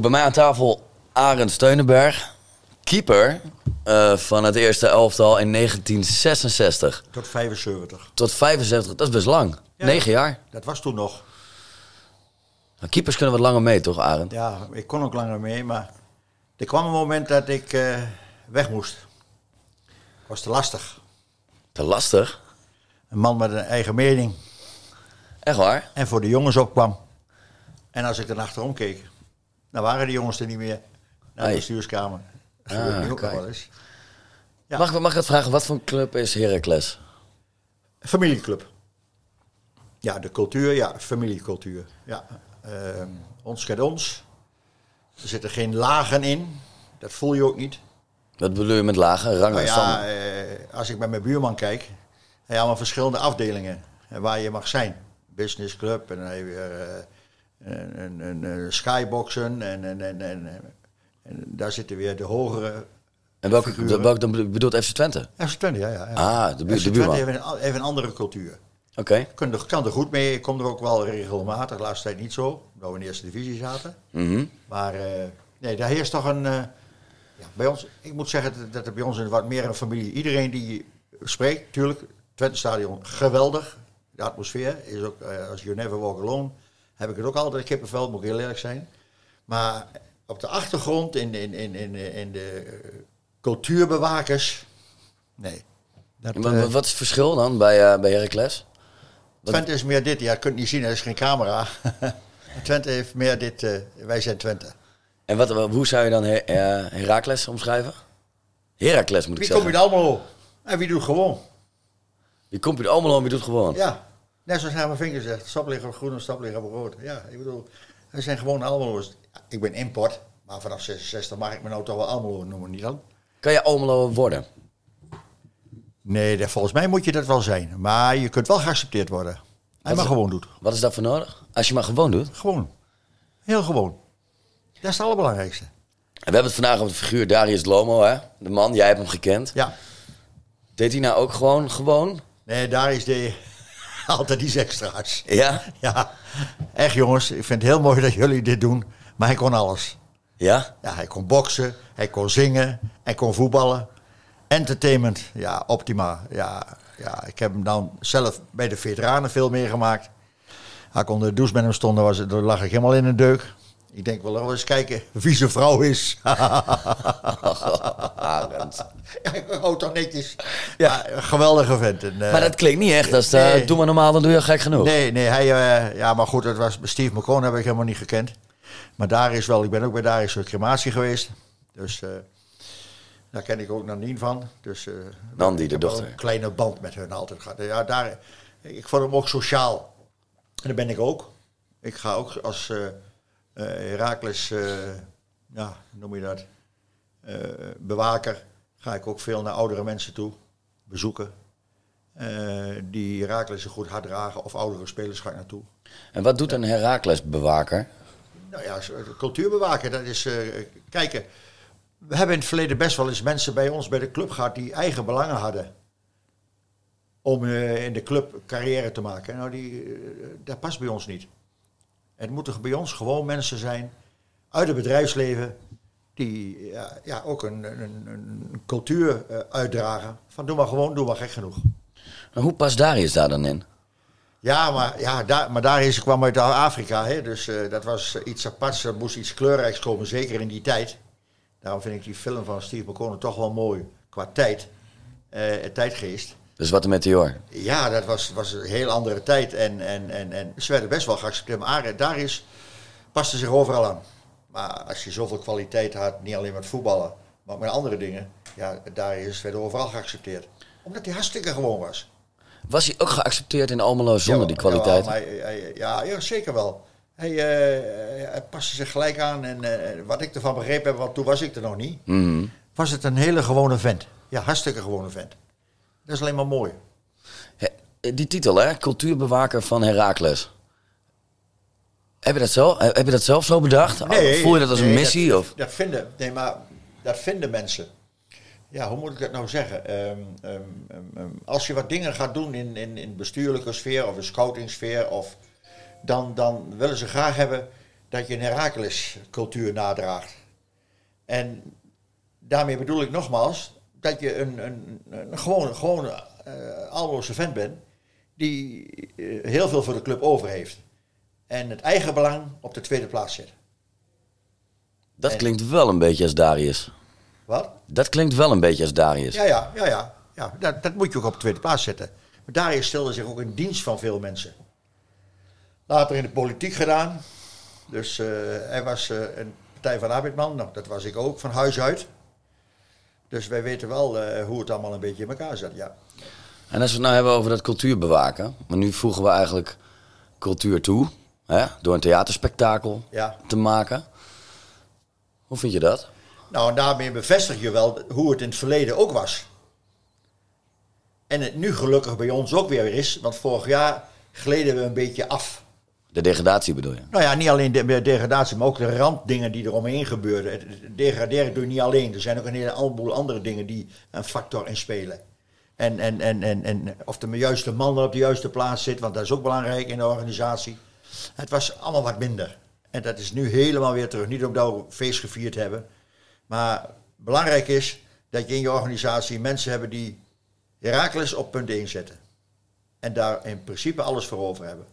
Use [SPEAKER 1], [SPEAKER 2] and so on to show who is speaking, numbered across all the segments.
[SPEAKER 1] Bij mij aan tafel Arend Steunenberg, keeper eh, van het eerste elftal in 1966
[SPEAKER 2] Tot 75.
[SPEAKER 1] tot 75. Dat is best lang.
[SPEAKER 2] Ja.
[SPEAKER 1] Negen jaar.
[SPEAKER 2] Dat was toen nog.
[SPEAKER 1] Nou, keepers kunnen wat langer mee, toch Arend?
[SPEAKER 2] Ja, ik kon ook langer mee, maar er kwam een moment dat ik eh, weg moest. was te lastig.
[SPEAKER 1] Te lastig.
[SPEAKER 2] Een man met een eigen mening
[SPEAKER 1] Echt waar?
[SPEAKER 2] en voor de jongens opkwam. En als ik dan achterom keek, dan waren de jongens er niet meer. Naar de bestuurskamer. Dat
[SPEAKER 1] Ah,
[SPEAKER 2] gebeurt nu ook nog
[SPEAKER 1] kijk.
[SPEAKER 2] wel eens. Ja.
[SPEAKER 1] Mag, ik- mag ik het vragen, wat voor een club is Heracles?
[SPEAKER 2] Familieclub. Ja, de cultuur, ja, familiecultuur. Ja, ehm, ons kent ons. Er zitten geen lagen in. Dat voel je ook niet.
[SPEAKER 1] Wat bedoel je met lage rangen?
[SPEAKER 2] Nou ja, eh, als ik met mijn buurman kijk, hij heeft allemaal verschillende afdelingen en waar je mag zijn. Business club en dan heb je eh, een, een, een, een skyboxen en, en, en, en, en daar zitten weer de hogere.
[SPEAKER 1] en welke, dan bedoel- bedoelt FC Twente?
[SPEAKER 2] FC Twente, ja, ja. ja.
[SPEAKER 1] Ah, de, bu-
[SPEAKER 2] FC
[SPEAKER 1] de
[SPEAKER 2] Twente
[SPEAKER 1] buurman.
[SPEAKER 2] heeft een, heeft een andere cultuur.
[SPEAKER 1] Oké.
[SPEAKER 2] Kan er, kan er goed mee, ik kom er ook wel regelmatig, laatste tijd niet zo, omdat we in de eerste divisie zaten.
[SPEAKER 1] Mhm.
[SPEAKER 2] Maar eh, nee, daar heerst toch een. eh, ja, bij ons, ik moet zeggen dat, dat er bij ons wat meer een familie. Iedereen die spreekt, tuurlijk, Twente Stadion, geweldig. De atmosfeer is ook, eh, als You Never Walk Alone, heb ik het ook altijd kippenvel, moet ik heel eerlijk zijn. Maar op de achtergrond, in, in, in, in, in de eh, cultuurbewakers, nee. Dat, eh,
[SPEAKER 1] wa- wat is het verschil dan bij, eh bij Heracles?
[SPEAKER 2] Twente is meer dit, ja, je kunt niet zien, er is geen camera. Twente heeft meer dit, eh, wij zijn Twente.
[SPEAKER 1] En wat, wa- hoe zou je dan Her Heracles omschrijven? Heracles moet ik
[SPEAKER 2] Wie kom je
[SPEAKER 1] zeggen.
[SPEAKER 2] er allemaal op? En wie doet gewoon?
[SPEAKER 1] Je komt je allemaal om, je doet gewoon.
[SPEAKER 2] Ja, net zoals mijn vinger zegt, stap liggen op groen en stap liggen op rood. Ja, ik bedoel, we zijn gewoon allemaal. Ik ben import, maar vanaf 66 mag ik nou toch wel allemaal noemen, niet dan?
[SPEAKER 1] Kan je Almelo worden?
[SPEAKER 2] Nee, dat- volgens mij moet je dat wel zijn. Maar je kunt wel geaccepteerd worden. Hij maar
[SPEAKER 1] is-
[SPEAKER 2] gewoon doet.
[SPEAKER 1] Wat is daarvoor nodig? Als je maar gewoon doet.
[SPEAKER 2] Gewoon. Heel gewoon. Dat is het allerbelangrijkste.
[SPEAKER 1] En we hebben het vandaag over de figuur Darius Lomo, hè? De man, jij hebt hem gekend.
[SPEAKER 2] Ja.
[SPEAKER 1] Deed hij nou ook gewoon gewoon?
[SPEAKER 2] Nee, daar is de altijd iets extra's.
[SPEAKER 1] Ja?
[SPEAKER 2] Ja, echt jongens, ik vind het heel mooi dat jullie dit doen. Maar hij kon alles.
[SPEAKER 1] Ja?
[SPEAKER 2] Ja, hij kon boksen, hij kon zingen, hij kon voetballen. Entertainment, ja, optimaal. Ja, ja, ik heb hem dan zelf bij de veteranen veel meegemaakt. Als ik onder de douche met hem stond, dan, was lag ik helemaal in een deuk. Ik denk wel eens kijken wie zijn vrouw is.
[SPEAKER 1] Arend.
[SPEAKER 2] ja, toch netjes. Ja, een geweldige vent. En, eh,
[SPEAKER 1] Maar dat klinkt niet echt. als
[SPEAKER 2] Nee.
[SPEAKER 1] doe maar normaal, dan doe je gek genoeg.
[SPEAKER 2] Nee, nee, hij, eh, ja, maar goed, het was, Steve McCone heb ik helemaal niet gekend. Maar daar is wel, ik ben ook bij daar is een crematie geweest. Dus eh, daar ken ik ook Nandien van. Dus, eh,
[SPEAKER 1] Nandi, de dochter.
[SPEAKER 2] een kleine band met hun altijd gehad. Ja, daar, ik vond hem ook sociaal. En dat ben ik ook. Ik ga ook als eh, Herakles, eh, ja, noem je dat, eh, bewaker, ga ik ook veel naar oudere mensen toe, bezoeken. Die Herakles een goed hart dragen of oudere spelers ga ik naartoe.
[SPEAKER 1] En wat doet een Heracles-bewaker?
[SPEAKER 2] Nou ja, cultuurbewaker, dat is, kijken, we hebben in het verleden best wel eens mensen bij ons bij de club gehad die eigen belangen hadden. Om in de club carrière te maken. Nou, die, dat past bij ons niet. Het moeten bij ons gewoon mensen zijn uit het bedrijfsleven die ja, ja, ook een, een, een cultuur eh, uitdragen. Van doe maar gewoon, doe maar gek genoeg.
[SPEAKER 1] En hoe past Darius daar dan in?
[SPEAKER 2] Ja, maar, ja, daar, maar daar is, ik kwam uit Afrika, hè, dus eh, dat was iets aparts. Er moest iets kleurrijks komen, zeker in die tijd. Daarom vind ik die film van Steve McCone toch wel mooi qua tijd, eh, tijdgeest.
[SPEAKER 1] Dus wat een meteor.
[SPEAKER 2] Ja, dat was, was een heel andere tijd en, en, en, en ze werden best wel geaccepteerd. Maar daar is, paste zich overal aan. Maar als je zoveel kwaliteit had, niet alleen met voetballen, maar ook met andere dingen, ja, daar is werd overal geaccepteerd. Omdat hij hartstikke gewoon was.
[SPEAKER 1] Was hij ook geaccepteerd in Almelo zonder die kwaliteit?
[SPEAKER 2] maar hij- ja, ja, zeker wel. Hij, eh, hij paste zich gelijk aan en eh, wat ik ervan begrepen heb, want toen was ik er nog niet,
[SPEAKER 1] Mhm.
[SPEAKER 2] was het een hele gewone vent. Ja, hartstikke gewone vent. Dat is alleen maar mooi.
[SPEAKER 1] Die titel, hè? Cultuurbewaker van Heracles. Heb je dat, zo, heb je dat zelf zo bedacht? Voel je dat als een
[SPEAKER 2] nee,
[SPEAKER 1] missie?
[SPEAKER 2] Dat,
[SPEAKER 1] of?
[SPEAKER 2] dat vinden, nee, maar dat vinden mensen. Ja, hoe moet ik dat nou zeggen? Ehm, ehm, ehm, als je wat dingen gaat doen in, in, in bestuurlijke sfeer of in scouting sfeer, of, dan, dan willen ze graag hebben dat je een Herakles cultuur nadraagt. En daarmee bedoel ik nogmaals dat je een, een, een gewone, gewone uh, Almeloze vent bent die uh, heel veel voor de club over heeft. En het eigen belang op de tweede plaats zet.
[SPEAKER 1] Dat klinkt wel een beetje als Darius.
[SPEAKER 2] Wat?
[SPEAKER 1] Dat klinkt wel een beetje als Darius.
[SPEAKER 2] Ja, ja, ja, ja. ja dat, dat moet je ook op de tweede plaats zetten. Maar Darius stelde zich ook in dienst van veel mensen. Later in de politiek gedaan. Dus uh, hij was een Partij van Arbeidman. Nou, dat was ik ook, van huis uit. Dus wij weten wel uh, hoe het allemaal een beetje in elkaar zat, ja.
[SPEAKER 1] En als we het nou hebben over dat cultuur bewaken. Maar nu voegen we eigenlijk cultuur toe. Hè, door een theaterspektakel
[SPEAKER 2] ja.
[SPEAKER 1] te maken. Hoe vind je dat?
[SPEAKER 2] Nou, en daarmee bevestig je wel hoe het in het verleden ook was. En het nu gelukkig bij ons ook weer is, want vorig jaar gleden we een beetje af.
[SPEAKER 1] De degradatie bedoel je?
[SPEAKER 2] Nou ja, niet alleen de degradatie, maar ook de randdingen die eromheen gebeurden. Het degraderen doe je niet alleen. Er zijn ook een heleboel andere dingen die een factor in spelen. En, en, en, en, en of de juiste man op de juiste plaats zit, want dat is ook belangrijk in de organisatie. Het was allemaal wat minder. En dat is nu helemaal weer terug. Niet omdat we feest gevierd hebben. Maar belangrijk is dat je in je organisatie mensen hebben die Herakles op punt 1 zetten. En daar in principe alles voor over hebben.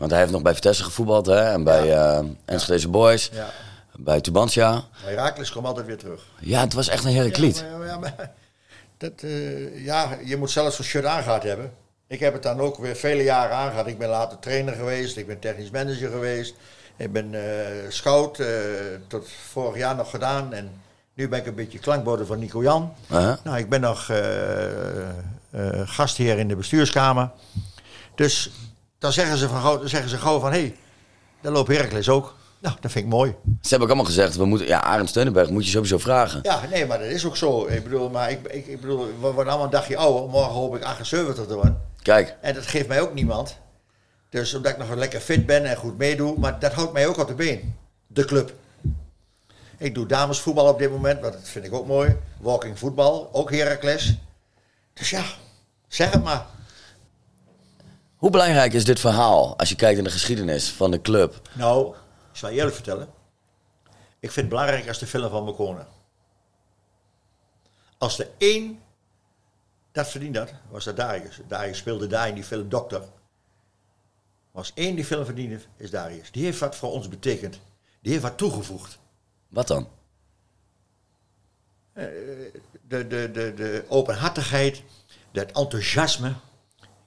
[SPEAKER 1] Want hij heeft nog bij Vitesse gevoetbald hè? en bij ja. Enschedeze Boys,
[SPEAKER 2] ja.
[SPEAKER 1] bij Tubantia.
[SPEAKER 2] Herakles komt altijd weer terug.
[SPEAKER 1] Ja, het was echt een Herakliet.
[SPEAKER 2] Ja, maar, ja, maar, dat, uh, ja, je moet zelfs zo'n shirt aangehad hebben. Ik heb het dan ook weer vele jaren aangehad. Ik ben later trainer geweest, ik ben technisch manager geweest. Ik ben uh, scout, uh, tot vorig jaar nog gedaan. En nu ben ik een beetje klankborden van Nico Jan.
[SPEAKER 1] -huh.
[SPEAKER 2] Nou, ik ben nog gastheer in de bestuurskamer. Dus dan zeggen ze, van, dan zeggen ze gauw van... hé, hey, daar loopt Heracles ook. Nou, dat vind ik mooi.
[SPEAKER 1] Ze hebben ook allemaal gezegd, we moeten, ja, Arend Steunenberg moet je sowieso vragen.
[SPEAKER 2] Ja, nee, maar dat is ook zo. Ik bedoel, maar ik, ik, ik bedoel, we worden allemaal een dagje ouder. Morgen hoop ik 78 te worden.
[SPEAKER 1] Kijk.
[SPEAKER 2] En dat geeft mij ook niemand. Dus omdat ik nog lekker fit ben en goed meedoe, maar dat houdt mij ook op de been. De club. Ik doe damesvoetbal op dit moment, want dat vind ik ook mooi. Walking voetbal, ook Heracles. Dus ja, zeg het maar.
[SPEAKER 1] Hoe belangrijk is dit verhaal als je kijkt in de geschiedenis van de club?
[SPEAKER 2] Nou, ik zal je eerlijk vertellen. Ik vind het belangrijk als de film van Mekone. Als er één dat verdient dat, was dat Darius. Darius speelde daar in die film Dokter. Als één die film verdiende, is Darius. Die heeft wat voor ons betekend. Die heeft wat toegevoegd.
[SPEAKER 1] Wat dan?
[SPEAKER 2] Uh, de, de, de, de openhartigheid, dat enthousiasme.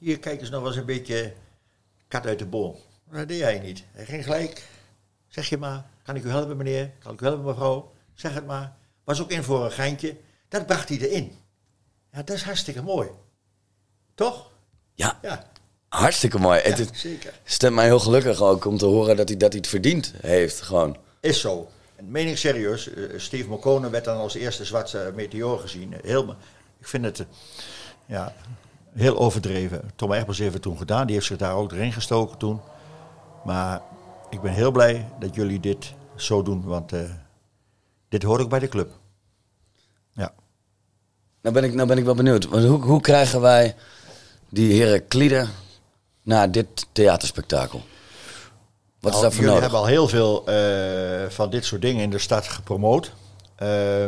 [SPEAKER 2] Hier kijk eens nog eens een beetje kat uit de boom. Dat deed hij niet. Hij ging gelijk. Zeg je maar, kan ik u helpen meneer? Kan ik u helpen mevrouw? Zeg het maar. Was ook in voor een geintje. Dat bracht hij erin. Ja, dat is hartstikke mooi. Toch?
[SPEAKER 1] Ja.
[SPEAKER 2] Ja.
[SPEAKER 1] Hartstikke mooi.
[SPEAKER 2] Ja,
[SPEAKER 1] het
[SPEAKER 2] zeker.
[SPEAKER 1] stemt mij heel gelukkig ook om te horen dat hij, dat hij het verdiend heeft. Gewoon.
[SPEAKER 2] Is zo. En meen ik serieus. Uh, Steve McCone werd dan als eerste zwarte meteor gezien. Heel, ik vind het uh, ja, heel overdreven. Tom Egbers heeft het toen gedaan. Die heeft zich daar ook erin gestoken toen. Maar ik ben heel blij dat jullie dit zo doen. Want uh, dit hoort ook bij de club. Ja.
[SPEAKER 1] Nou ben ik, nou ben ik wel benieuwd. Want hoe, hoe krijgen wij die Herakliden naar dit theaterspektakel? Wat
[SPEAKER 2] nou,
[SPEAKER 1] is daarvoor
[SPEAKER 2] jullie
[SPEAKER 1] nodig?
[SPEAKER 2] hebben al heel veel uh, van dit soort dingen in de stad gepromoot. Uh,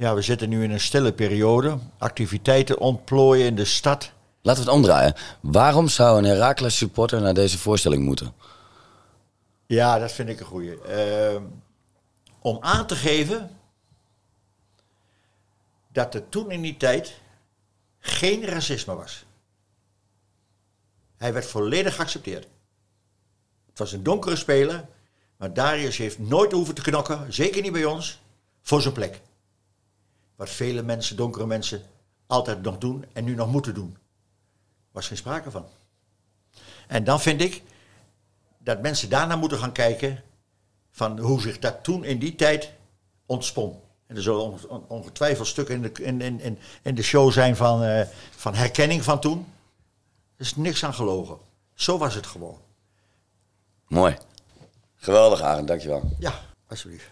[SPEAKER 2] ja, we zitten nu in een stille periode. Activiteiten ontplooien in de stad.
[SPEAKER 1] Laten we het omdraaien. Waarom zou een Heracles supporter naar deze voorstelling moeten?
[SPEAKER 2] Ja, dat vind ik een goeie. Uh, om aan te geven dat er toen in die tijd geen racisme was. Hij werd volledig geaccepteerd. Het was een donkere speler, maar Darius heeft nooit hoeven te knokken, zeker niet bij ons, voor zijn plek. Wat vele mensen, donkere mensen, altijd nog doen en nu nog moeten doen. Was geen sprake van. En dan vind ik dat mensen daarna moeten gaan kijken van hoe zich dat toen in die tijd ontspon. En er zullen ongetwijfeld stukken in de, in, in, in de show zijn van, uh, van herkenning van toen. Er is niks aan gelogen. Zo was het gewoon.
[SPEAKER 1] Mooi. Geweldig, Arend. Dankjewel.
[SPEAKER 2] Ja, alsjeblieft.